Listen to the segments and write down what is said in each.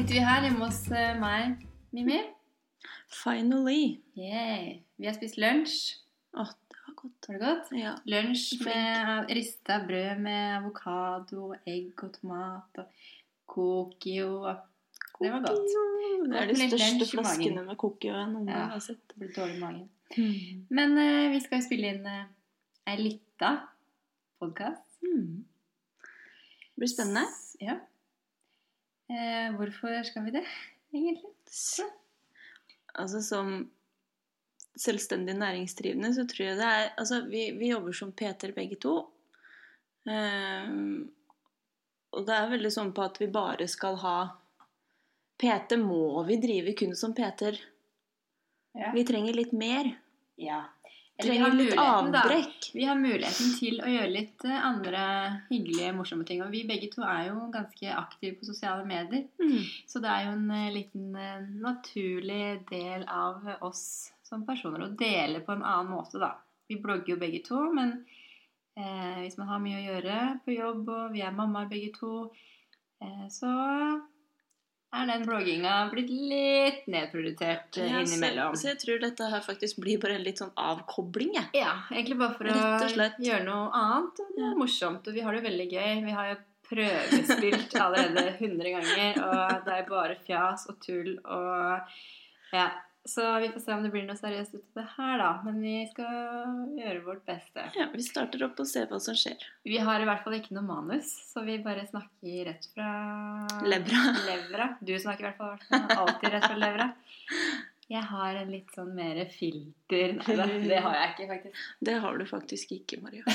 Sitter vi her hjemme hos eh, meg, Mimi. Finally. Yeah. Vi har spist lunsj. Å, det var godt. Var det godt? Ja. Lunsj med rista brød med avokado, egg og tomat og kokio. Det var godt. Det er de største flaskene med Cookio jeg noen gang Ja. har sett. Det ble dårlig i magen. Mm. Men uh, vi skal jo spille inn uh, ei lita podkast. Mm. Det blir spennende. Ja. Eh, hvorfor skal vi det, egentlig? Altså som selvstendig næringsdrivende så tror jeg det er Altså vi, vi jobber som Peter begge to. Eh, og det er veldig sånn på at vi bare skal ha PT må vi drive kun som Peter. Ja. Vi trenger litt mer. ja. Eller vi har litt muligheten, da. Vi har muligheten til å gjøre litt eh, andre hyggelige, morsomme ting. Og vi begge to er jo ganske aktive på sosiale medier. Mm. Så det er jo en eh, liten eh, naturlig del av oss som personer å dele på en annen måte, da. Vi blogger jo begge to, men eh, hvis man har mye å gjøre på jobb, og vi er mammaer begge to, eh, så er den blogginga blitt litt nedprioritert eh, Ja, innimellom. Så, så jeg tror dette her faktisk blir bare en litt sånn avkobling, jeg. Ja, egentlig bare for å gjøre noe annet. Og det er morsomt, og vi har det veldig gøy. Vi har jo prøvespilt allerede 100 ganger, og det er bare fjas og tull og Ja. Så vi får se om det blir noe seriøst ut av det her, da. Men vi skal gjøre vårt beste. Ja, Vi starter opp og ser hva som skjer. Vi har i hvert fall ikke noe manus, så vi bare snakker rett fra Levra. levra. Du snakker i hvert fall alltid rett fra levra. Jeg har en litt sånn mer filter Nei da, det har jeg ikke, faktisk. Det har du faktisk ikke, Maria.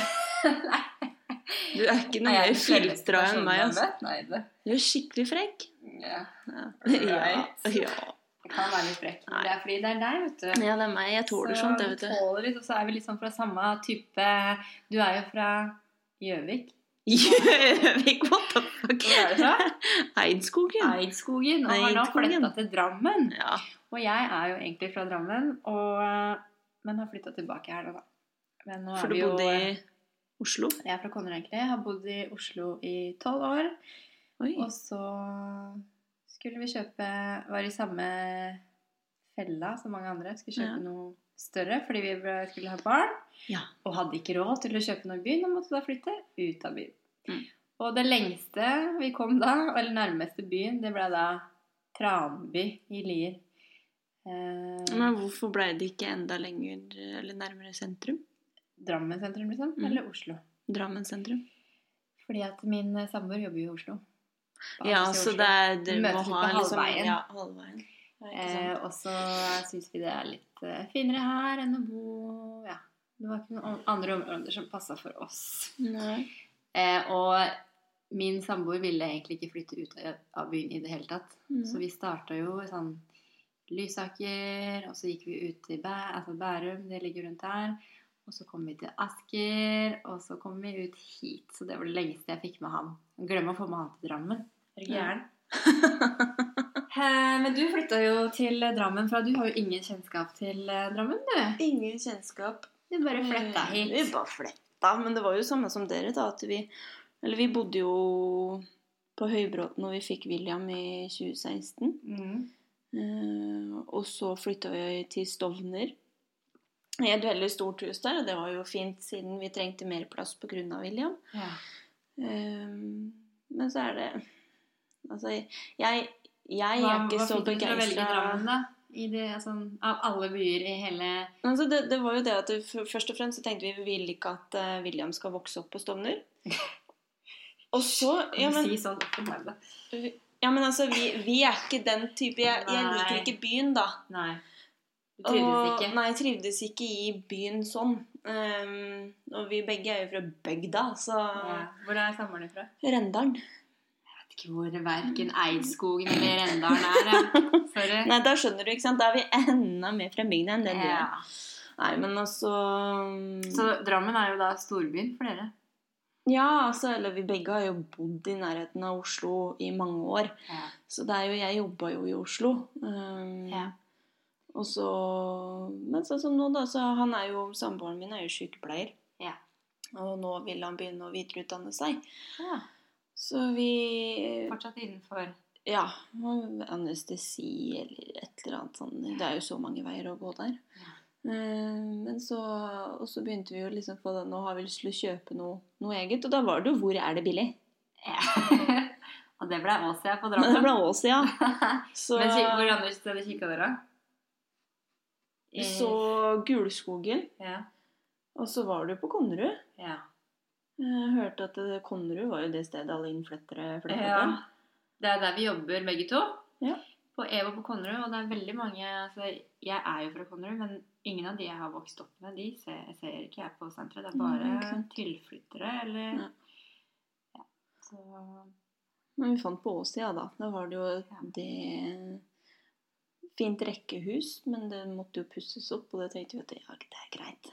Du er ikke noe Nei, er mer filtra enn meg. Altså. Nei, det, Du er skikkelig frekk. ja, Ja. Ja. Det kan være litt frekk. Det er fordi det er deg, vet du. ja, det er meg. Jeg tåler sånt, det, vet Så du. tåler litt, og så er vi liksom fra samme type Du er jo fra Gjøvik. Gjøvik, what the fuck? Eidskogen. Eidskogen. Og har nå flytta til Drammen. Ja. Og jeg er jo egentlig fra Drammen, og, men har flytta tilbake her nå, da. Men nå For du jo bodde i Oslo? Jeg er fra Konner, egentlig. Jeg har bodd i Oslo i tolv år. Oi. Og så skulle vi kjøpe Var i samme fella som mange andre. Skulle kjøpe Ja. noe større fordi vi skulle ha barn. Ja. Og hadde ikke råd til å kjøpe noe i byen og måtte da flytte ut av byen. Mm. Og det lengste vi kom da, eller nærmeste byen, det ble da Tranby i Lier. Eh, Men hvorfor ble det ikke enda lenger eller nærmere sentrum? Drammen sentrum, liksom? Mm. Eller Oslo? Drammen sentrum? Fordi at min samboer jobber jo i Oslo. Ja, så det er Dere må ha liksom halvveien. Ja, halvveien. Eh, og så syns vi det er litt eh, finere her enn å bo Ja. Det var ikke noen andre områder som passa for oss. Eh, og min samboer ville egentlig ikke flytte ut av- byen i det hele tatt. Så Mm. vi starta jo i sånn Lysaker, og så gikk vi ut til Bæ altså Bærum, det ligger rundt her. Og så kom vi til Asker, og så kom vi ut hit. Så det var det lengste jeg fikk med han. Glem å få med han til Drammen. Er du gæren? Eh, Men du flytta jo til Drammen, for du har jo ingen kjennskap til eh, Drammen, du. Ingen kjennskap. Du bare flytta Vi bare fletta. Men det var jo samme som dere, da. At vi Eller vi bodde jo på Høybråten når vi fikk William i 2016. Mm. Uh, og så flytta vi til Stovner. I et veldig stort hus der, og det var jo fint siden vi trengte mer plass pga. William. Ja. Uh, men så er det Altså, jeg, jeg Hva, er ikke så begeistra det, altså, av alle byer i hele Altså, det, det var jo det at det, Først og fremst så tenkte vi vi vil ikke at uh, William skal vokse opp på Stovner. Og så ja men, si sånn ja, men altså, vi, vi er ikke den type Jeg, jeg liker ikke byen, da. Nei. Du trivdes Og- ikke? Nei, jeg trivdes ikke i byen sånn. Um, og vi begge er jo fra bygda, så Ja. Hvor er samboeren fra? Rendalen. Vet ikke hvor verken Eidskogen eller Rendalen er. Ja. Sorry. Nei, da skjønner du, ikke sant? Da er vi enda mer frembygde enn det du er. Nei, men altså Så Drammen er jo da storbyen for dere? Ja, altså, eller vi begge har jo bodd i nærheten av Oslo i mange år. Ja. Så det er jo, jeg jobba jo i Oslo. Um, Ja. Og så Men sånn som nå, da, så han er jo Samboeren min er jo sykepleier. Ja. Og nå vil han begynne å videreutdanne seg. ja. Så vi Fortsatt innenfor Ja, anestesi eller et eller annet sånt. Det er jo så mange veier å gå der. Ja. Eh, Men så, og så begynte vi jo liksom på det, nå har vi lyst til å kjøpe noe, noe eget. Og da var det jo 'hvor er det billig'? Ja. og det ble Åsia på Drammen. det ble Ås, ja. Så Men hvor andre steder kikka dere? vi så Gulskogen, Ja. og så var du på Konnerud. ja. Jeg hørte at Konnerud var jo det stedet alle innflyttere flytta Ja. til. Det er der vi jobber begge to. Ja. På EVO på Konnerud. Og det er veldig mange altså, Jeg er jo fra Konnerud, men ingen av de jeg har vokst opp med, de ser, ser ikke jeg på senteret. Det er bare sant. tilflyttere eller Ja. Ja. Så Men vi fant på åssida, da. Da var det jo Ja. det Fint rekkehus, men det måtte jo pusses opp, og det tenkte vi at ja, det er greit.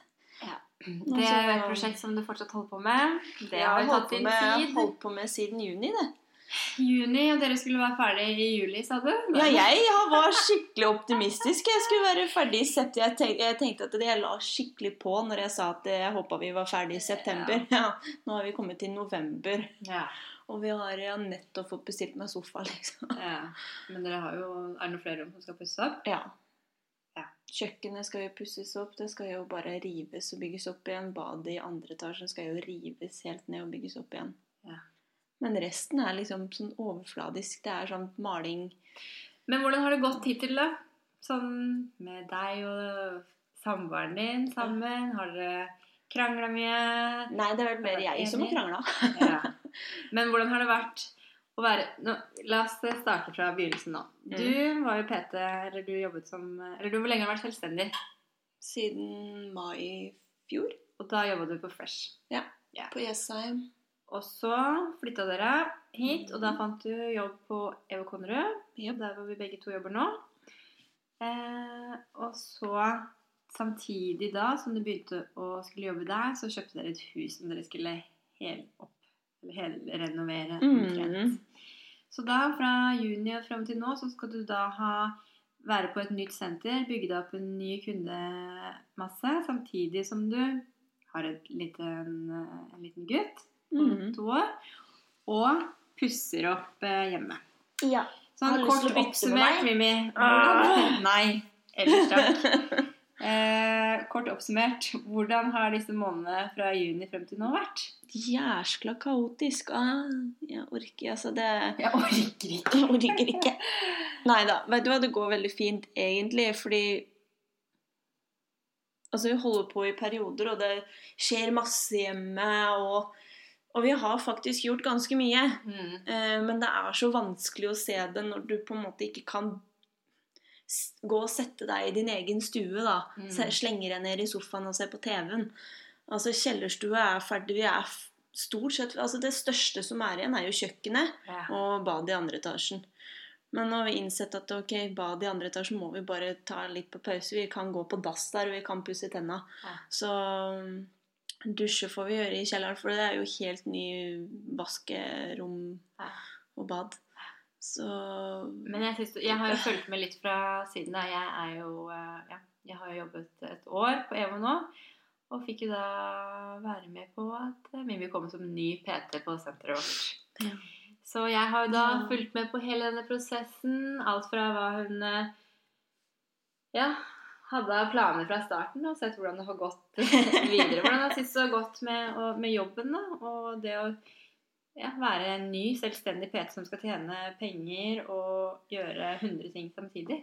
Det er jo et prosjekt som du fortsatt holder på med. Det har holdt tatt sin med, tid. holdt på med siden juni, det. Juni, og dere skulle være ferdig i juli, sa du? Ja, jeg var skikkelig optimistisk. Jeg skulle være ferdig i september. Jeg tenkte, jeg tenkte at jeg la skikkelig på når jeg sa at jeg håpa vi var ferdig i september. Ja, nå har vi kommet til november, Ja. og vi har ja, nettopp fått bestilt meg sofa, liksom. ja. Men dere har jo Er det noen flere rom som skal pusses opp? Ja. Kjøkkenet skal jo pusses opp. Det skal jo bare rives og bygges opp igjen. Badet i andre etasjen skal jo rives helt ned og bygges opp igjen. Ja. Men resten er liksom sånn overfladisk. Det er sånn maling Men hvordan har det gått hittil, da? Sånn med deg og samboeren din sammen? Har dere krangla mye? Nei, det er vel mer jeg som har krangla. Ja. Men hvordan har det vært å være nå, La oss starte fra begynnelsen nå. Du var jo PT, eller du jobbet som Eller du hvor lenge har vært selvstendig? Siden mai i fjor. Og da jobba du på Fresh. Ja, På Jessheim. Og så flytta dere hit, og da fant du jobb på EVO Konnerud. Yep. Der hvor vi begge to jobber nå. Eh, og så, samtidig da som du begynte å skulle jobbe der, så kjøpte dere et hus som dere skulle hele opp, helrenovere. omtrent. Mm. Så da, fra juni og frem til nå, så skal du da ha være på et nytt senter, bygge deg opp en ny kundemasse, samtidig som du har et liten, en liten gutt på mm. to år, og pusser opp eh, hjemme. Ja. Sånn kort oppsummert, med Mimmi. Ah. Nei. Ellers takk. Eh, kort oppsummert, hvordan har disse månedene fra juni frem til nå vært? Jæskla kaotisk. Ah, jeg orker altså det Jeg orker ikke. Jeg orker ikke. Nei da. Vet du hva, det går veldig fint egentlig, fordi Altså, vi holder på i perioder, og det skjer masse hjemme, og, og vi har faktisk gjort ganske mye. Mm. Eh, men det er så vanskelig å se det når du på en måte ikke kan gå og sette deg i din egen stue, da. Mm. Slenge deg ned i sofaen og se på TV-en. Altså, kjellerstua er ferdig. Vi er stort sett Altså, det største som er igjen, er jo kjøkkenet Ja. og badet i andre etasjen. Men nå har vi innsett at ok, badet i andre etasjen må vi bare ta litt på pause. Vi kan gå på dass der, og vi kan pusse tenna. Ja. Så um, dusje får vi gjøre i kjelleren, for det er jo helt ny vaskerom Ja. og bad. Så Men jeg, synes, jeg har jo fulgt med litt fra siden da. Jeg er jo eh, Ja, jeg har jo jobbet et år på EVO nå. Og fikk jo da være med på at eh, Mimmi kom som ny PT på senteret vårt. Ja. Så jeg har jo da fulgt med på hele denne prosessen. Alt fra hva hun eh, ja, hadde av planer fra starten, og sett hvordan det har gått videre. Hvordan det synes det har gått med, og- med jobben, da. Og det å ja, være en ny, selvstendig PT som skal tjene penger og gjøre 100 ting samtidig.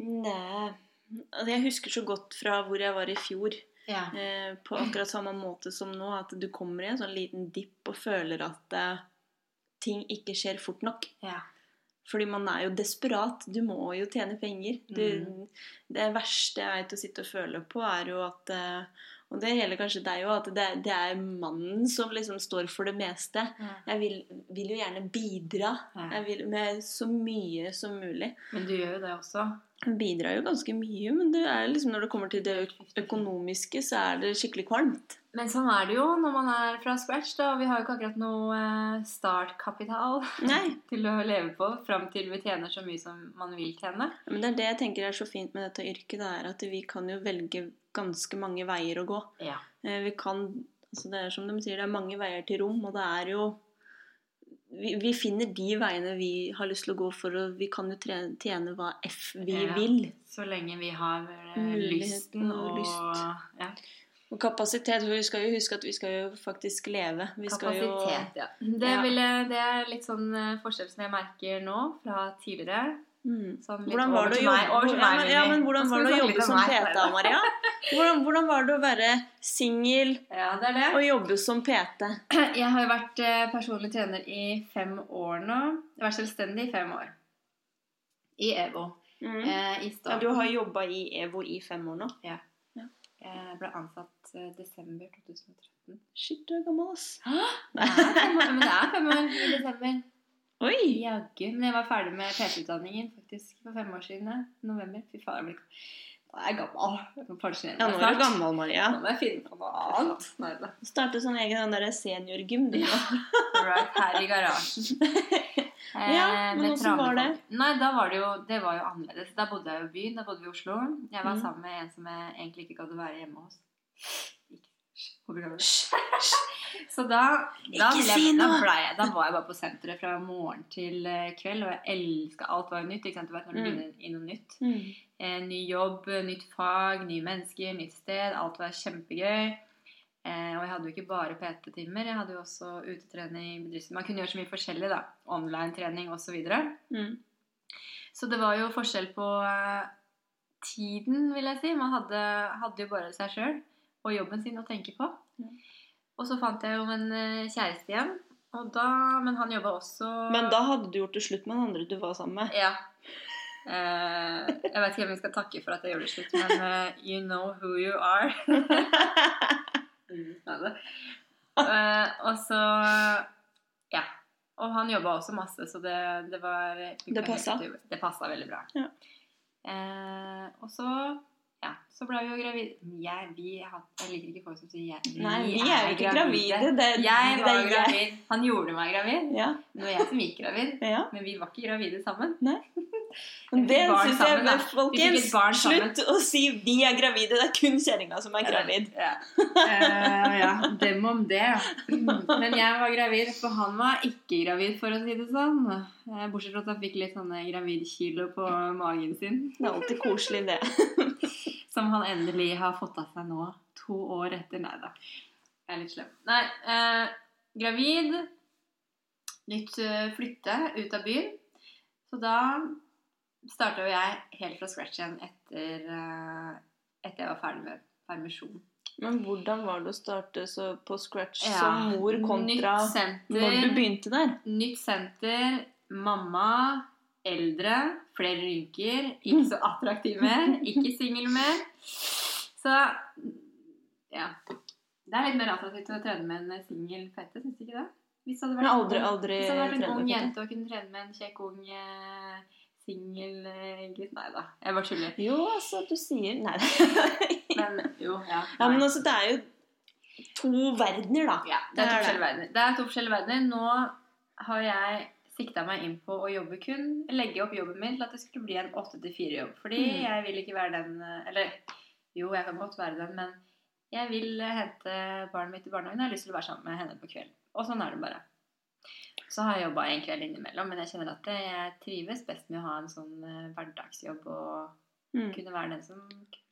Nei altså, Jeg husker så godt fra hvor jeg var i fjor, Ja. eh, på akkurat samme måte som nå, at du kommer i en sånn liten dipp og føler at eh, ting ikke skjer fort nok. ja. Fordi man er jo desperat. Du må jo tjene penger. Du, Mm. Det verste jeg vet å sitte og føle på, er jo at eh, Og det gjelder kanskje deg òg, at det, det er mannen som liksom står for det meste. Jeg vil, vil jo gjerne bidra Ja. vil, med så mye som mulig. Men du gjør jo det også. Jeg bidrar jo ganske mye, men det liksom når det kommer til det økonomiske, så er det skikkelig kvalmt. Men sånn er det jo når man er fra scratch. da, Vi har jo ikke akkurat noe eh, startkapital til å leve på fram til vi tjener så mye som man vil tjene. men det er det jeg tenker er så fint med dette yrket, det er at vi kan jo velge ganske mange veier å gå. Ja. Eh, Vi kan, altså det er som de sier, det er mange veier til rom, og det er jo vi, vi finner de veiene vi har lyst til å gå for, og vi kan jo tjene hva F vi Ja. vil. Så lenge vi har eh, lysten og og lyst. Ja, Og kapasitet, for vi skal jo huske at vi skal jo faktisk leve. Vi skal jo ja. Det, ville, det er litt sånn eh, forskjell som jeg merker nå fra tidligere. Mm. Sånn Hvordan var det å jobbe, meg- ja, men, ja, hvordan var det å jobbe som om. PT, Maria? Hvordan, hvordan var det å være singel Ja, og jobbe som PT? Jeg har jo vært eh, personlig trener i fem år nå. Jeg har vært selvstendig i fem år. I EVO. Mm. Eh, I Ja, du har jobba i EVO i fem år nå. Ja. Jeg ble ansatt eh, desember 2013. Shit, du er gammel, ass. Det er fem år, men det er fem år i desember. Oi! Jaggu. Men jeg var ferdig med PT-utdanningen faktisk for fem år siden. November. Fy faen, jeg blir Nå er jeg gammel. Jeg kan pensjonere Ja, meg snart. gammel, Maria. Nå må jeg finne på noe annet. Nei da. Starte sånn egen den seniorgym. du. Right her i garasjen. Eh, Ja, men hvordan var det? Nei, da var det jo Det var jo annerledes. Da bodde jeg jo i byen. Da bodde vi i Oslo. Jeg var mm. sammen med en som jeg egentlig ikke gadd å være hjemme hos. Så da, da, ble, si da, ble da var jeg bare på senteret fra morgen til eh, kveld, og jeg elska alt var jo nytt. Du vet når du Mm. begynner i noe nytt. Mm. Eh, ny jobb, nytt fag, nye mennesker, nytt sted. Alt var kjempegøy. Eh, og jeg hadde jo ikke bare PT-timer, jeg hadde jo også utetrening. bedrifts- Man kunne gjøre så mye forskjellig, da. Online-trening osv. Så, videre. Mm. så det var jo forskjell på eh, tiden, vil jeg si. Man hadde, hadde jo bare seg sjøl og jobben sin å tenke på. Ja. Og så fant jeg jo en eh, kjæreste igjen. Og da, men han jobba også Men da hadde du gjort det slutt med den andre du var sammen med. Ja. Eh, jeg vet ikke hvem jeg skal takke for at jeg gjorde det slutt, men uh, you know who you are. Eh, og så Ja. Og han jobba også masse, så det, det var Det passa? Det passa veldig bra. Ja. Eh, og så ja, så ble vi jo gravide. Jeg, vi, jeg liker ikke folk som sier jeg. Nei, vi er jo ikke gravide. Det, Jeg var det, gravid. Han gjorde meg gravid. Ja, Det var jeg som gikk gravid. ja. Men vi var ikke gravide sammen. Nei. det syns jeg men Folkens, slutt å si 'vi er gravide'. Det er kun kjerringa som er gravid. Ja. Uh, ja, dem om det. Men jeg var gravid, for han var ikke gravid, for å si det sånn. Eh, Bortsett fra at han fikk litt sånne gravidkilo på magen sin. Det er alltid koselig, det. Som han endelig har fått av seg nå, to år etter. Nei da. Jeg er litt slem. Nei, eh, gravid. Nytt eh, flytte ut av byen. Så da starta jo jeg helt fra scratch igjen etter, eh, etter jeg var ferdig med permisjon. Men hvordan var det å starte så på scratch Ja, som mor kontra senter. når du begynte der? Nytt senter, mamma, eldre, flere rynker, ikke så attraktiv mer, ikke singel mer. Så ja. Det er litt mer attraktivt å trene med en singel fette, syns du ikke det? Hvis det hadde vært, aldri, aldri hvis det hadde vært en ung jente og kunne trene med en kjekk, ung eh, singel eh, gutt Nei da, jeg bare tuller. Jo, altså, du sier Nei. Men jo, ja. ja, men altså, det er jo to verdener, da. Ja, det er to forskjellige verdener. Det er to forskjellige verdener. Nå har jeg sikta meg inn på å jobbe kun Legge opp jobben min til at det skulle bli en 8-4-jobb. Fordi Mm. jeg vil ikke være den eh, Eller jo, jeg kan godt være den, men jeg vil hente barnet mitt i barnehagen. Jeg har lyst til å være sammen med henne på kvelden. Og sånn er det bare. Så har jeg jobba en kveld innimellom, men jeg kjenner at jeg trives best med å ha en sånn eh, hverdagsjobb og Mm. kunne være den som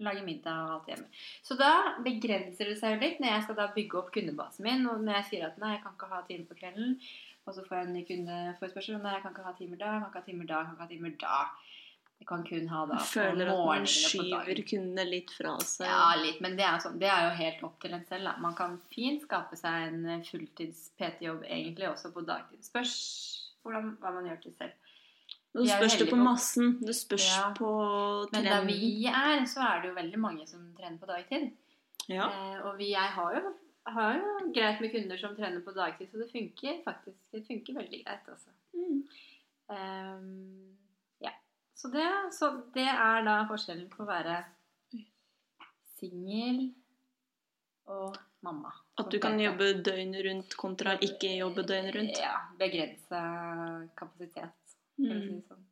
lager middag og alt hjemme. Så da begrenser det seg jo litt når jeg skal da bygge opp kundebasen min. Og når jeg sier at nei, jeg kan ikke ha time på kvelden, og så får jeg en ny kundeforespørsel nei, jeg kan ikke ha timer da, jeg kan ikke ha timer da, jeg kan ikke ha timer da. Jeg kan kun ha da føler at man skyver kundene litt fra seg. Ja, litt, men det er, sånn, det er jo helt opp til en selv. Da. Man kan fint skape seg en fulltids-PT-jobb egentlig også på dagtid. Spørs hvordan, hva man gjør til selv. Er spørs det på massen. Det spørs Ja. på Men der vi er, så er det jo veldig mange som trener på dagtid. Ja. Eh, og vi, jeg har jo, har jo greit med kunder som trener på dagtid, så det funker faktisk. Det funker veldig greit, altså. Mm. Um, ja. Så det, så det er da forskjellen på å være singel og mamma. At du kan jobbe døgnet rundt kontra ikke jobbe døgnet rundt. Ja. Begrensa kapasitet, for å si Mm. det sånn.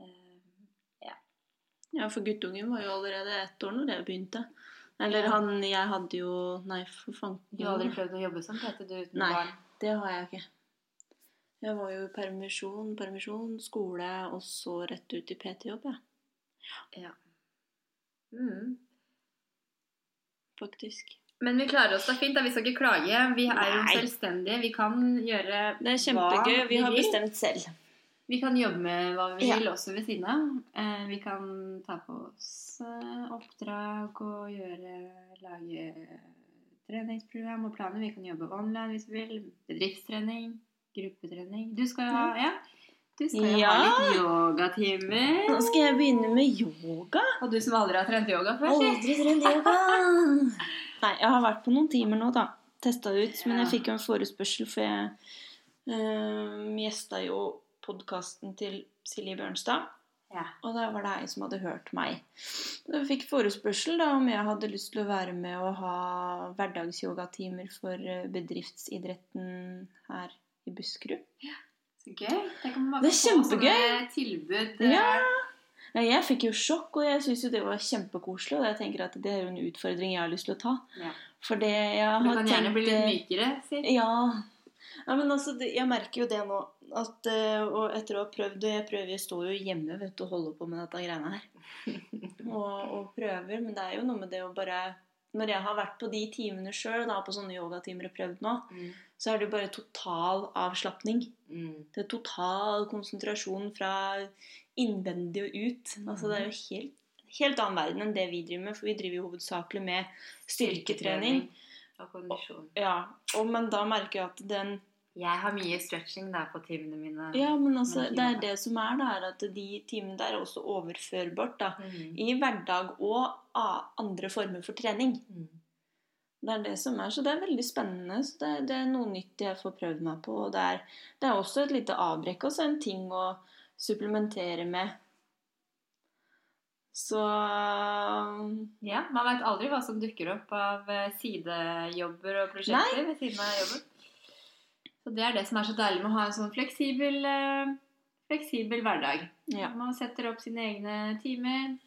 Ehm, Ja, for guttungen var jo allerede ett år når det begynte. Eller Ja. han Jeg hadde jo Nei, for fanken. Du har aldri prøvd å jobbe som PT du uten Nei. barn? Nei, Det har jeg ikke. Jeg var jo i permisjon, permisjon, skole, og så rett ut i PT-jobb, jeg. Ja. Mm. Faktisk. Men vi klarer oss da fint. da, Vi skal ikke klage. Vi er jo selvstendige. Vi kan gjøre Det er kjempegøy. hva Vi har vil. bestemt selv. Vi kan jobbe med hva vi Ja. vil også ved siden av. Eh, vi kan ta på oss eh, oppdrag og gjøre Lage treningsprogram og planer. Vi kan jobbe online hvis vi vil. Bedriftstrening. Gruppetrening. Du skal jo ha ja, du skal jo Ja. ha litt yogatimer. Nå skal jeg begynne med yoga. Og du som aldri har trent yoga før. Aldri trent yoga. Nei, jeg har vært på noen timer nå, da. Testa ut. Men jeg fikk jo en forespørsel, for jeg øh, gjesta jo podkasten til Silje Bjørnstad. Ja. Og da var det ei som hadde hørt meg. Jeg fikk forespørsel da om jeg hadde lyst til å være med og ha hverdagsyogatimer for eh, bedriftsidretten her i Buskerud. Så gøy. Tenk om man Det kan få sånne tilbud. eh, Ja. Ja, jeg fikk jo sjokk, og jeg syns jo det var kjempekoselig. Og jeg tenker at det er jo en utfordring jeg har lyst til å ta. Ja. For det jeg Du kan gjerne tenkt bli litt eh, mykere, si. Ja. ja, men altså, jeg merker jo det nå. At, eh, og etter å ha prøvd, og jeg prøver, jeg står jo hjemme vet du, og holder på med dette greiene her. og, og prøver, men det er jo noe med det å bare Når jeg har vært på de timene sjøl, på sånne yogatimer og prøvd nå, Mm. så er det jo bare total avslapning. Mm. Det er total konsentrasjon fra innvendig og ut. Altså Det er jo helt, helt annen verden enn det vi driver med, for vi driver jo hovedsakelig med styrketrening. Og kondisjon. Ja, og, Men da merker jeg at den Jeg har mye stretching da på timene mine. Ja, men altså, det er det som er, da, er at de timene der er også overførbart da, Mm. i hverdag og av andre former for trening. Mm. Det er det som er, så det er veldig spennende. så Det, det er noe nytt jeg får prøvd meg på. og Det er, det er også et lite avbrekk, også en ting å supplementere med. Så Ja, Man veit aldri hva som dukker opp av eh, sidejobber og prosjekter ved siden av jobben. Så Det er det som er så deilig med å ha en sånn fleksibel, eh, fleksibel hverdag. ja. Man setter opp sine egne timer.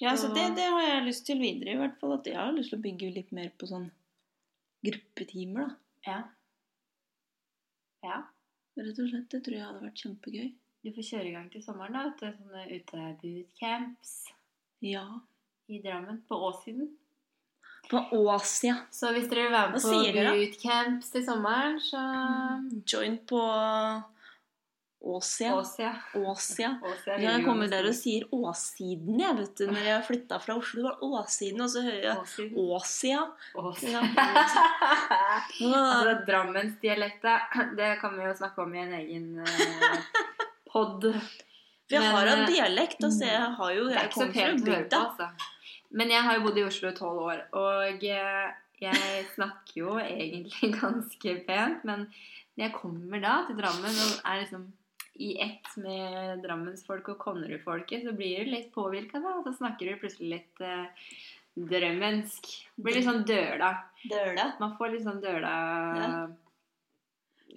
ja så det, det har jeg lyst til videre, i hvert fall. At jeg har lyst til å bygge litt mer på sånn gruppetimer, da. Ja. ja. Rett og slett. Det tror jeg hadde vært kjempegøy. Du får kjøre i gang til sommeren, da. Til sånne utebootcamps Ja. i Drammen. På Åssiden. På Åsia. Så hvis dere vil være med på bootcamps til sommeren, så Join på Åsia. Åsia. Åsia. Åsia jeg kommer der og sier Åssiden, jeg, vet du. Når jeg flytta fra Oslo, var Åssiden, og så hører jeg Åsia. Åsia. Altså, Drammensdialekta, det kan vi jo snakke om i en egen uh, pod. Vi har en eh, dialekt, altså. Jeg har jo Jeg fra å på, bygda. altså. Men jeg har jo bodd i Oslo i tolv år, og eh, jeg snakker jo egentlig ganske pent. Men når jeg kommer da til Drammen og er liksom i ett med Drammensfolk og Konnerud-folket, så blir du litt påvirka, da. Og så snakker du plutselig litt eh, drømmensk. Blir litt sånn døla. Døla. Man får litt sånn døla Ja.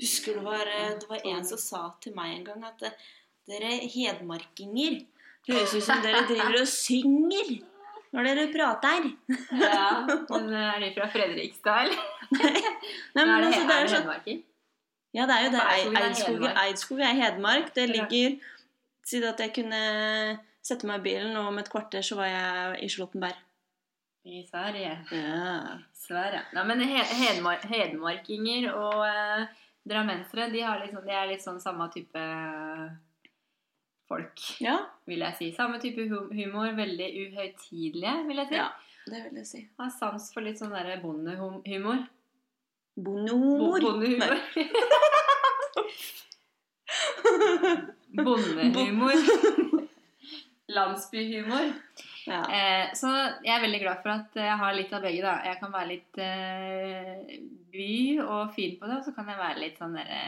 Husker du var, eh, det var en som sa til meg en gang at eh, dere hedmarkinger høres ut som dere driver og synger når dere prater. Ja, men er de fra Fredrikstad, eller? Nei, men er det, altså, det er er hedmarking? Ja, det er jo det. Eidskog er Eidskog, er Hedmark. Det ligger Si at jeg kunne sette meg i bilen, og om et kvarter så var jeg i Slottenberg. I Sverige. Ja. Sverige. Ja, men hedmark, hedmarkinger og eh, drammensere, de, liksom, de er litt sånn samme type folk, ja, vil jeg si. Samme type humor. Veldig uhøytidelige, vil jeg si. Ja. det vil jeg si. Har sans for litt sånn derre bondehumor. Bondehumor. bondehumor. Bondehumor. Landsbyhumor. Ja. Eh, så jeg er veldig glad for at jeg har litt av begge. da. Jeg kan være litt eh, by og fin på det, og så kan jeg være litt sånn derre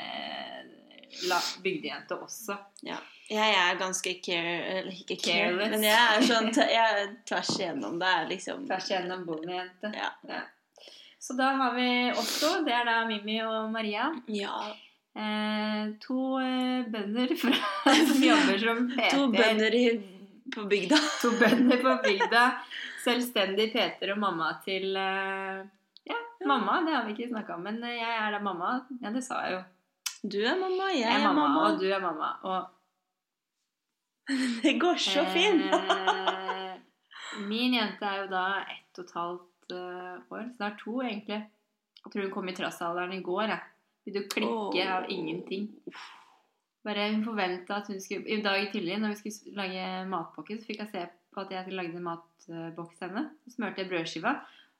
la- bygdejente også. ja. Jeg er ganske care... Eller ikke care, Careless. men jeg er sånn jeg er tvers igjennom. Det er liksom Tvers igjennom bondejente. Ja. Så da har vi Otto. Det er da Mimmi og Maria. Ja. Eh, to eh, bønder fra, som jobber som Peter. To bønder i, på bygda. To bønder på bygda. Selvstendig Peter og mamma til eh, Ja, mamma. Det har vi ikke snakka om, men eh, jeg er da mamma. Ja, det sa jeg jo. Du er mamma, jeg, Jeg er mamma, mamma. og du er mamma. Og Det går så fint. Eh, min jente er jo da ett og et halvt eh, år. Snart to, egentlig. Jeg tror hun kom i trassalderen i går. Jeg. Vil du klikke av ingenting. Bare Hun forventa at hun skulle I dag tidlig, når vi skulle lage matpakke, så fikk jeg se på at jeg lagde matboks til henne. Så smurte jeg brødskiva.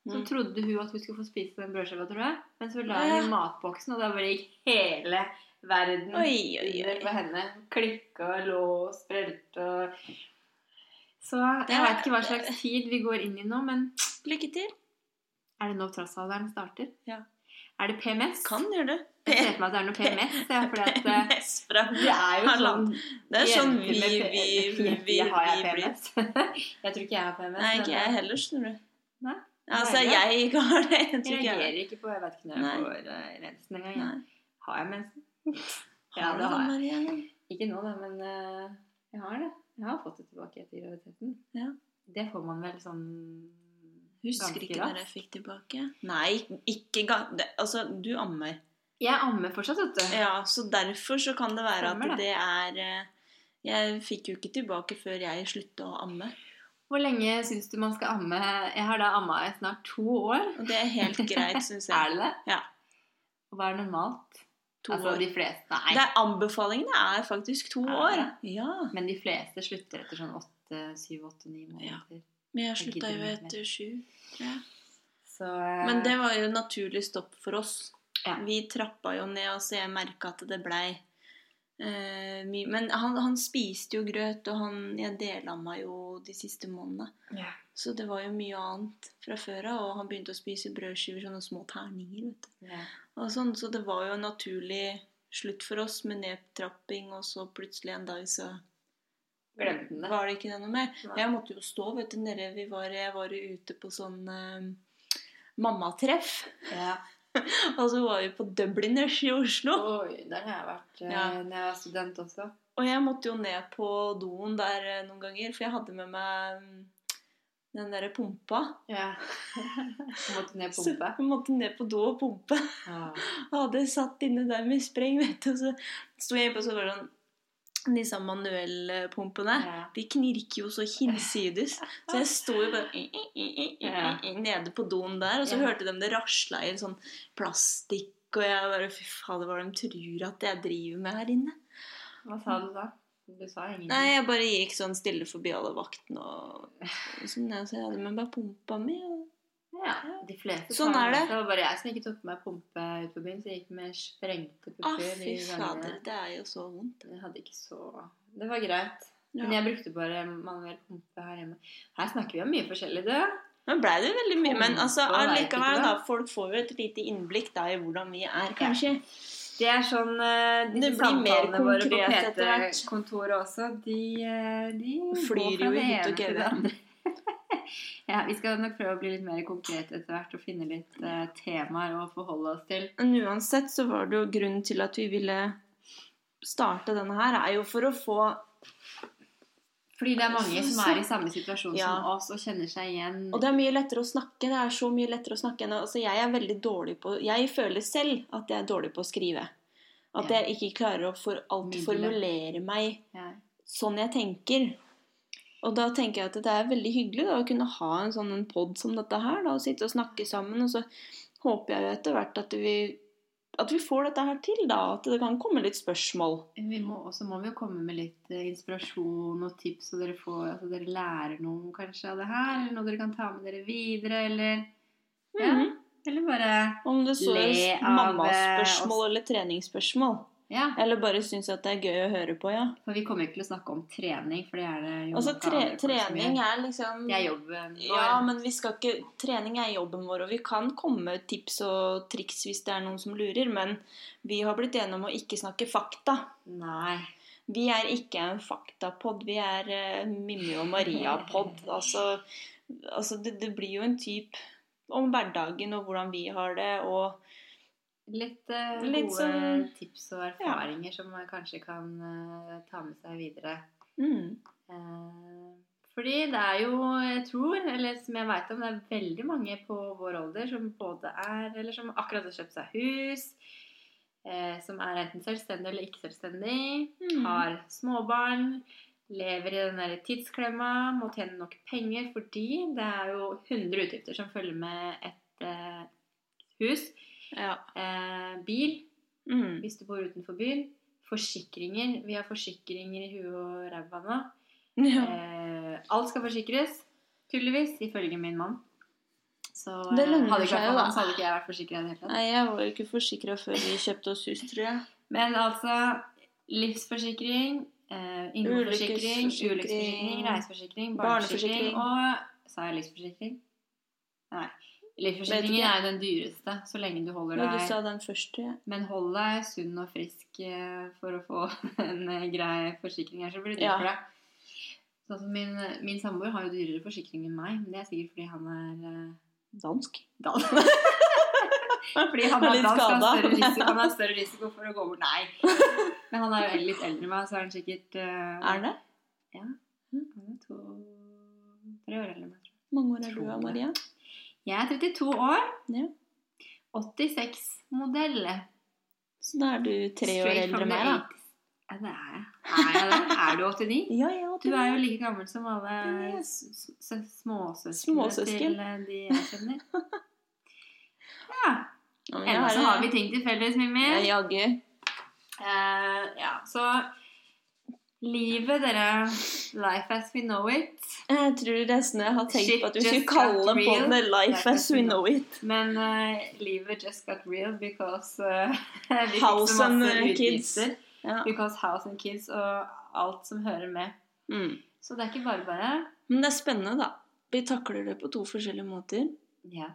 Så Mm. trodde hun at hun skulle få spise den brødskiva, tror jeg. Men så la hun i matboksen, og da bare gikk hele verden Oi, oi, oi. på henne. Klikka og lå og sprelte og Så jeg vet veit ikke hva slags tid vi går inn i nå, men Lykke til. er det nå trassalderen starter? Ja. Er det PMS? Kan gjøre det. Jeg ser for meg at det er noe PMS. Ja, at eh, PMS fra det er jo sånn Det er sånn vi, vi, vi, vi, vi, Har jeg. PMS? jeg tror ikke jeg har PMS. Nei, ikke jeg heller, skjønner du. Nei? Altså, jeg ikke har det. Jeg Jeg reagerer ikke på Jeg vet ikke når jeg får mensen engang. jeg. Har jeg mensen? Ja, det har jeg. Ikke nå, da, men uh, jeg har det. Jeg har fått det tilbake etter graviditeten. Ja. Det får man vel sånn Husker ikke når jeg fikk tilbake. Nei, ikke det, Altså, du ammer. Jeg ammer fortsatt, vet du. Ja, så derfor så kan det være Stemmer at det. det er eh, Jeg fikk jo ikke tilbake før jeg slutta å amme. Hvor lenge syns du man skal amme? Jeg har da amma i snart to år. Og det er helt greit, syns jeg. Er det det? Ja. Og hva er normalt? To altså år. de fleste Nei. Det er Anbefalingene er faktisk to Er år. Ja. Men de fleste slutter etter sånn åtte, syv, åtte, ni Ja. måneder. Men jeg slutta jo etter sju. Ja. Så uh... Men det var jo naturlig stopp for oss. Ja. Vi trappa jo ned, altså jeg merka at det blei mye Men han, han spiste jo grøt, og han, jeg meg jo de siste månedene. Yeah. Så det var jo mye annet fra før av, og han begynte å spise brødskiver, sånne små terninger. vet du. Yeah. Og sånn, så det var jo en naturlig slutt for oss med nedtrapping, og så plutselig en dag så Glemte det. var det ikke det noe mer. Nei. Jeg måtte jo stå vet du, nede vi var, Jeg var ute på sånn uh, mammatreff. Ja. Og så var vi på Dubliners i Oslo. Oi, der har jeg vært eh, Ja. når jeg var student også. Og jeg måtte jo ned på doen der eh, noen ganger, for jeg hadde med meg mm, den derre pumpa. Ja. Måtte ned Så pumpe. jeg måtte ned på do og pumpe. Ja. Og hadde satt inne der med spreng, vet du. Og så sto jeg inne på så var det sånn Disse manuellpumpene. Ja. De knirker jo så hinsides. Så jeg sto jo bare i- i- i- nede på doen der, og så Ja. hørte de det rasla i en sånn plastikk, og jeg bare Fy fader, hva de tror at jeg driver med her inne. Hva sa du da? Du sa ingenting. Nei, jeg bare gikk sånn stille forbi alle vaktene og sånn. Så jeg hadde med meg pumpa mi. Og... Ja, de fleste Sånn er det. Det var bare jeg som ikke tok med pumpe ut på byen, så jeg gikk med sprengte pupper. Ah, fy fader, det er jo så vondt. Jeg hadde ikke så Det var greit. Ja. Men jeg brukte bare manuell pumpe her hjemme. Her snakker vi om mye forskjellig, du. Nå ble det veldig mye, men altså, allikevel, da. Folk får jo et lite innblikk da i hvordan vi er, kanskje. Det er sånn eh, Det blir mer konkret etter hvert. PT-kontoret også, de, eh, de Flyr jo i det hytt og det gevær. ja, vi skal nok prøve å bli litt mer konkrete etter hvert og finne litt uh, temaer å forholde oss til. Men uansett så var det jo grunnen til at vi ville starte denne her, er jo for å få Fordi det er mange som er i samme situasjon Ja. som oss og kjenner seg igjen. Og det er mye lettere å snakke. Det er så mye lettere å snakke enn altså, Jeg er veldig dårlig på Jeg føler selv at jeg er dårlig på å skrive. At Ja. jeg ikke klarer å for alt formulere meg ja. sånn jeg tenker. Og da tenker jeg at det er veldig hyggelig da, å kunne ha en sånn en pod som dette her. Da, og sitte og snakke sammen. Og så håper jeg jo etter hvert at vi, at vi får dette her til. da, At det kan komme litt spørsmål. Vi må, også må vi jo komme med litt eh, inspirasjon og tips, så dere, får, altså dere lærer noe kanskje av det her. Eller noe dere kan ta med dere videre, eller Ja. Mhm. Eller bare Om det så Le er av, eh, mammaspørsmål eller treningsspørsmål. Ja. Eller bare syns at det er gøy å høre på, ja. For vi kommer ikke til å snakke om trening, for det er det jo Altså, tre, trening er liksom Det er jobben vår. Ja, men vi skal ikke Trening er jobben vår, og vi kan komme med tips og triks hvis det er noen som lurer, men vi har blitt enige om å ikke snakke fakta. Nei. Vi er ikke en faktapod, vi er uh, Mimmi og Maria-pod. Altså, altså det, det blir jo en type om hverdagen og hvordan vi har det, og Litt, uh, Litt gode sånn- tips og erfaringer som man kanskje kan uh, ta med seg videre. mm, Uh, fordi det er jo, jeg tror, eller som jeg vet om, det er veldig mange på vår alder som både er, eller som akkurat har kjøpt seg hus, eh, som er enten selvstendig eller ikke selvstendig, Mm. har småbarn, lever i den der tidsklemma, må tjene nok penger fordi det er jo 100 utgifter som følger med et hus. Ja. Eh, bil, Mm. hvis du bor utenfor byen. Forsikringer. Vi har forsikringer i huet og ræva nå. ja. Eh, alt skal forsikres, tydeligvis, ifølge min mann. Så Det eh, lønner seg jo, da. så hadde ikke jeg vært forsikra i det hele tatt. Nei, jeg var jo ikke forsikra før vi kjøpte oss hus, tror jeg. Men altså livsforsikring, eh, innboforsikring, Ulykkesforsikring, reiseforsikring, barneforsikring og Sa jeg livsforsikring? Nei. Livsforsikringen er jo den dyreste, så lenge du holder Men du sa den første. ja. Men hold deg sunn og frisk eh, for å få en eh, grei forsikring her, så blir det dyrt Ja. for deg. Sånn som min, min samboer har jo dyrere forsikring enn meg, men det er sikkert fordi han er Dansk. Dansk. Fordi han Er dansk, han, har risiko, han har større risiko for å gå bort. Nei. Men han er jo litt eldre enn meg, så er han sikkert uh, Er det? Ja. han er to, tre år eldre enn meg. tror jeg. Mange år er du, Maria? Jeg er 32 år. Ja. 86-modell. Så da er du tre år eldre enn meg, da. Ja, det er jeg. Er jeg det? Er du 89? Ja, ja, Du er jo like gammel som alle småsøsknene Småsøsken. til eh, de jeg kjenner. Ja. Ennå så er- har vi ting til felles, Mimmi. Ja, jaggu. Uh, ja, så livet, dere. Life as we know it. Jeg tror nesten jeg har tenkt Shit på at du skulle kalle real. det 'Life as we know it'. Men uh, livet just got real because uh, vi fikk House så and, masse eh, kids. Ja. Because house and kids og alt som hører med. Mm. Så det er ikke bare bare. Men det er spennende, da. Vi takler det på to forskjellige måter. Ja.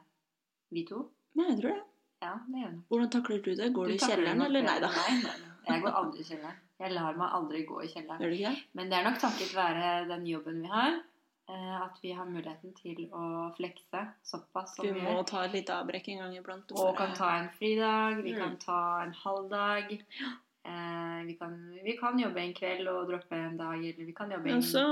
Vi to. Nei, jeg tror det. Ja, det gjør. Hvordan takler du det? Går du, i kjelleren, eller nei da? Nei. Nei, nei. Jeg går aldri i kjelleren. Jeg lar meg aldri gå i kjelleren. Gjør? Men det er nok takket være den jobben vi har, eh, at vi har muligheten til å flekse såpass som Vi vi må gjør. ta et lite avbrekk en gang iblant. Og kan ta en fridag, vi Mm. kan ta en halvdag. Eh, vi, kan, vi kan jobbe en kveld og droppe en dag, eller vi kan jobbe en Altså,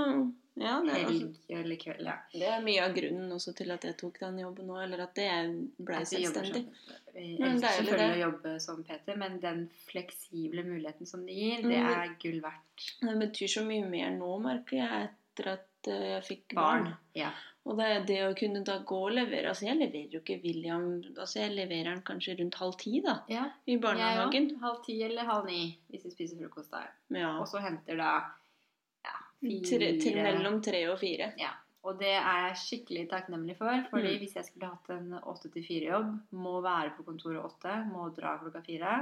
ja, det helg eller kveld. Ja. det er mye av grunnen også til at jeg tok den jobben nå, eller at jeg ble At selvstendig. sånn. Vi elsker selvfølgelig å jobbe som Peter, men den fleksible muligheten som det gir, det Mm. er gull verdt. Det betyr så mye mer nå, merker jeg, etter at eh, jeg fikk barn. Barn. Ja. Og det det å kunne da gå og levere Altså, jeg leverer jo ikke William Altså, jeg leverer han kanskje rundt halv ti, da, ja. i barnehagen. Ja. Halv ti eller halv ni hvis vi spiser frokost der. Ja. Og så henter da ja, fire til mellom tre og fire. Ja. Og det er jeg skikkelig takknemlig for. Fordi Mm. hvis jeg skulle hatt en åtte til fire-jobb, må være på kontoret åtte, må dra klokka fire,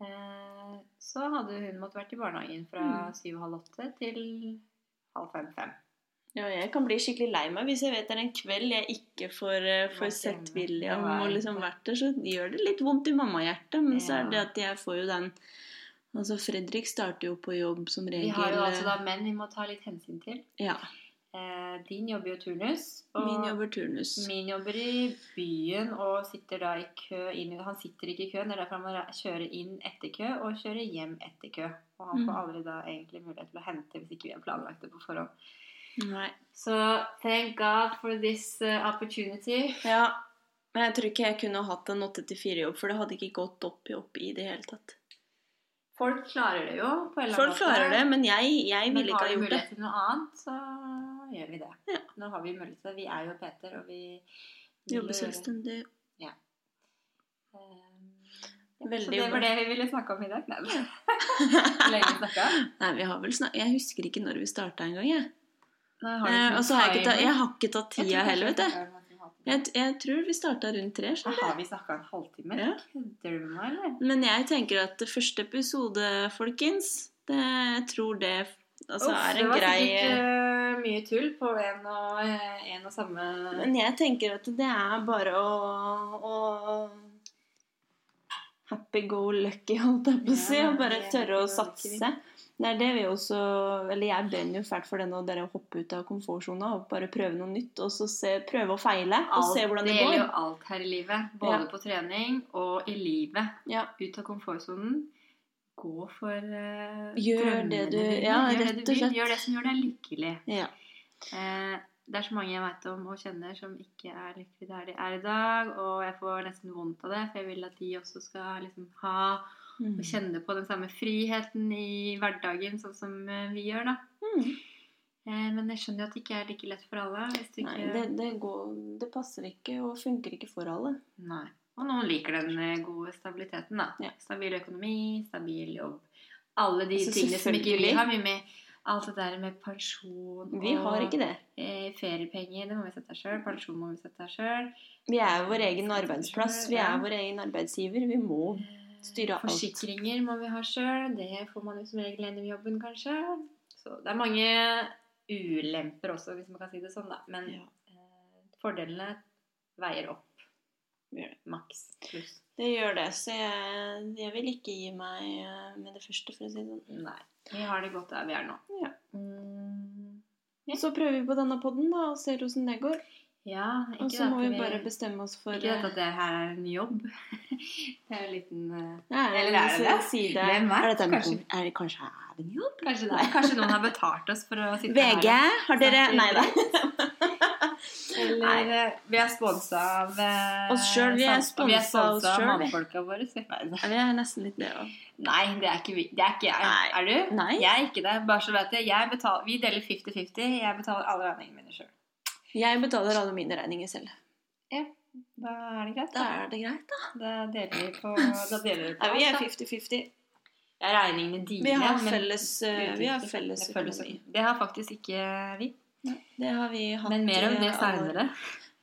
eh, så hadde hun måttet vært i barnehagen fra syv og halv åtte til halv fem-fem. Ja, jeg kan bli skikkelig lei meg hvis jeg vet det er en kveld jeg ikke får, eh, får sett. William og liksom vært der, så gjør det litt vondt i mammahjertet. Men så er det at jeg får jo den Altså, Fredrik starter jo på jobb som regel Vi har jo altså eh, da menn vi må ta litt hensyn til. Ja. Eh, din jobber jo turnus. Og Min jobber turnus. Min jobber i byen og sitter da i kø inn Han sitter ikke i køen, det er derfor han må kjøre inn etter kø og kjøre hjem etter kø. Og han får Mm. aldri da egentlig mulighet til å hente hvis ikke vi har planlagt det på forhånd. Nei. Så thank God for this uh, opportunity. Ja. Men jeg tror ikke jeg kunne hatt en 8-4-jobb, for det hadde ikke gått opp i opp i det hele tatt. Folk klarer det jo på en eller annen Folk måte. klarer det, men jeg, jeg ville ikke har ha gjort det. mulighet til noe annet, så gjør vi det. Ja. Nå har vi mulighet til det. Vi er jo Peter, og vi Vi jobber selvstendig. Um, ja, så det var det vi ville snakke om i dag. Nei, lenge snakka? Nei, vi har vel snakka Jeg husker ikke når vi starta engang, jeg. Nei, har Eh, og så har jeg, ikke ta, jeg har ikke tatt tida heller, vet du. Jeg, jeg tror vi starta rundt tre. Skjønner har vi snakka en halvtime. Ja. Kødder du med meg, eller? Men jeg tenker at første episode, folkens det, Jeg tror det altså, Uff, er det var grei sikkert uh, mye tull på en og, eh, en og samme Men jeg tenker at det er bare å, å Happy go lucky, holdt jeg på å si. Ja, og bare tørre å satse. Det er det vi også Eller jeg brenner jo fælt for det nå, dere å hoppe ut av komfortsona og bare prøve noe nytt. Og så se, prøve å feile og alt, se hvordan det går. Det gjelder jo alt her i livet. Både Ja. på trening og i livet. Ja. Ut av komfortsonen. Gå for uh, Gjør det du- ja, gjør rett det du vil. slett. Gjør det som gjør deg lykkelig. Ja. Uh, det er så mange jeg vet om og kjenner som ikke er lykkelig der de er i dag. Og jeg får nesten vondt av det, for jeg vil at de også skal liksom ha Mm. og kjenne på den samme friheten i hverdagen, sånn som eh, vi gjør, da. Mm. Eh, Men jeg skjønner jo at det ikke er like lett for alle. Du Nei, ikke... det, det, går, det passer ikke og funker ikke for alle. Nei. Og noen liker den eh, gode stabiliteten, da. Ja. Stabil økonomi, stabil jobb. Alle de Altså, tingene som ikke vi har mye med. Alt det der med pensjon Vi har ikke det. eh, feriepenger, det må vi sette sjøl. Pensjon må vi sette sjøl. Vi er vår egen arbeidsplass. Vi er vår egen arbeidsgiver. Vi må styre alt. Forsikringer må vi ha sjøl. Det får man jo som regel gjennom jobben, kanskje. Så det er mange ulemper også, hvis man kan si det sånn, da. Men Ja. eh, fordelene veier opp. Maks pluss. Det gjør det, så jeg, jeg vil ikke gi meg eh, med det første, for å si det sånn. Nei. Vi har det godt der vi er nå. Ja. Mm, Ja. Så prøver vi på denne podden da, og ser hvordan det går. ja, Og så må vi bare bestemme oss for Ikke dette at det her er en jobb. det er jo en liten eh, Nei, Eller er det si- det? Hvem vet? Er dette Kanskje. er det kanskje er det en jobb? Kanskje det er. Kanskje noen har betalt oss for å sitte VG, her. har dere Nei da. Eller Nei. vi er sponsa av eh, Oss selv, vi er sponsa av oss vi. mannfolka våre. Ja, Vi er nesten litt det òg. Nei, det er ikke vi. Det er ikke jeg. Nei. Er du? Nei. Jeg er ikke det. Bare så vet jeg. jeg betaler, vi deler 50-50. Jeg betaler alle regningene mine sjøl. Jeg betaler alle mine regninger selv. Ja. Da er det greit. Da er det greit, da. Da deler vi på Da deler vi på Nei, vi er alt, da. 50-50. Ja, regningene dine. Vi har men felles, eh, vi har felles økonomi. Det har faktisk ikke vi. Det har vi hatt Men mer om det alle seinere.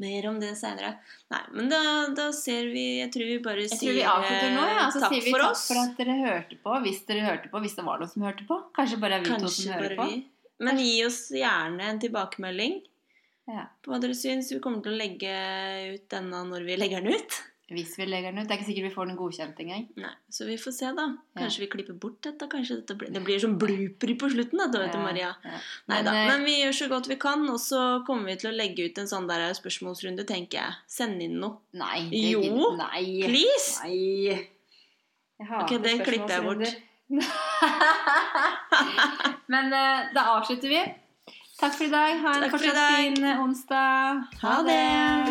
Mer om det seinere. Nei, men da, da ser vi Jeg tror vi bare Jeg sier tror vi avslutter nå, ja. eh, Så takk sier vi for takk oss. for at dere hørte på. Hvis dere hørte på, hvis det var noen som hørte på. Kanskje bare vi vi to som hører på. vi. Men gi oss gjerne en tilbakemelding Ja. på hva dere syns. Vi kommer til å legge ut denne når vi legger den ut. Hvis vi legger den ut. Det er ikke sikkert vi får den godkjent engang. Nei, Så vi får se, da. Ja. Kanskje vi klipper bort dette. Kanskje dette blir, det blir sånn blooper på slutten, da, vet du, Ja, Maria. ja. Nei da. Men, eh, vi gjør så godt vi kan, og så kommer vi til å legge ut en sånn der spørsmålsrunde, tenker jeg. Send inn noe. Nei. det Jo. gidder- Nei. Please! Nei. Jeg hater Ok, det klipper jeg bort. Men uh, da avslutter vi. Takk for i dag. Ha en fortsatt fin eh, onsdag. Ha det.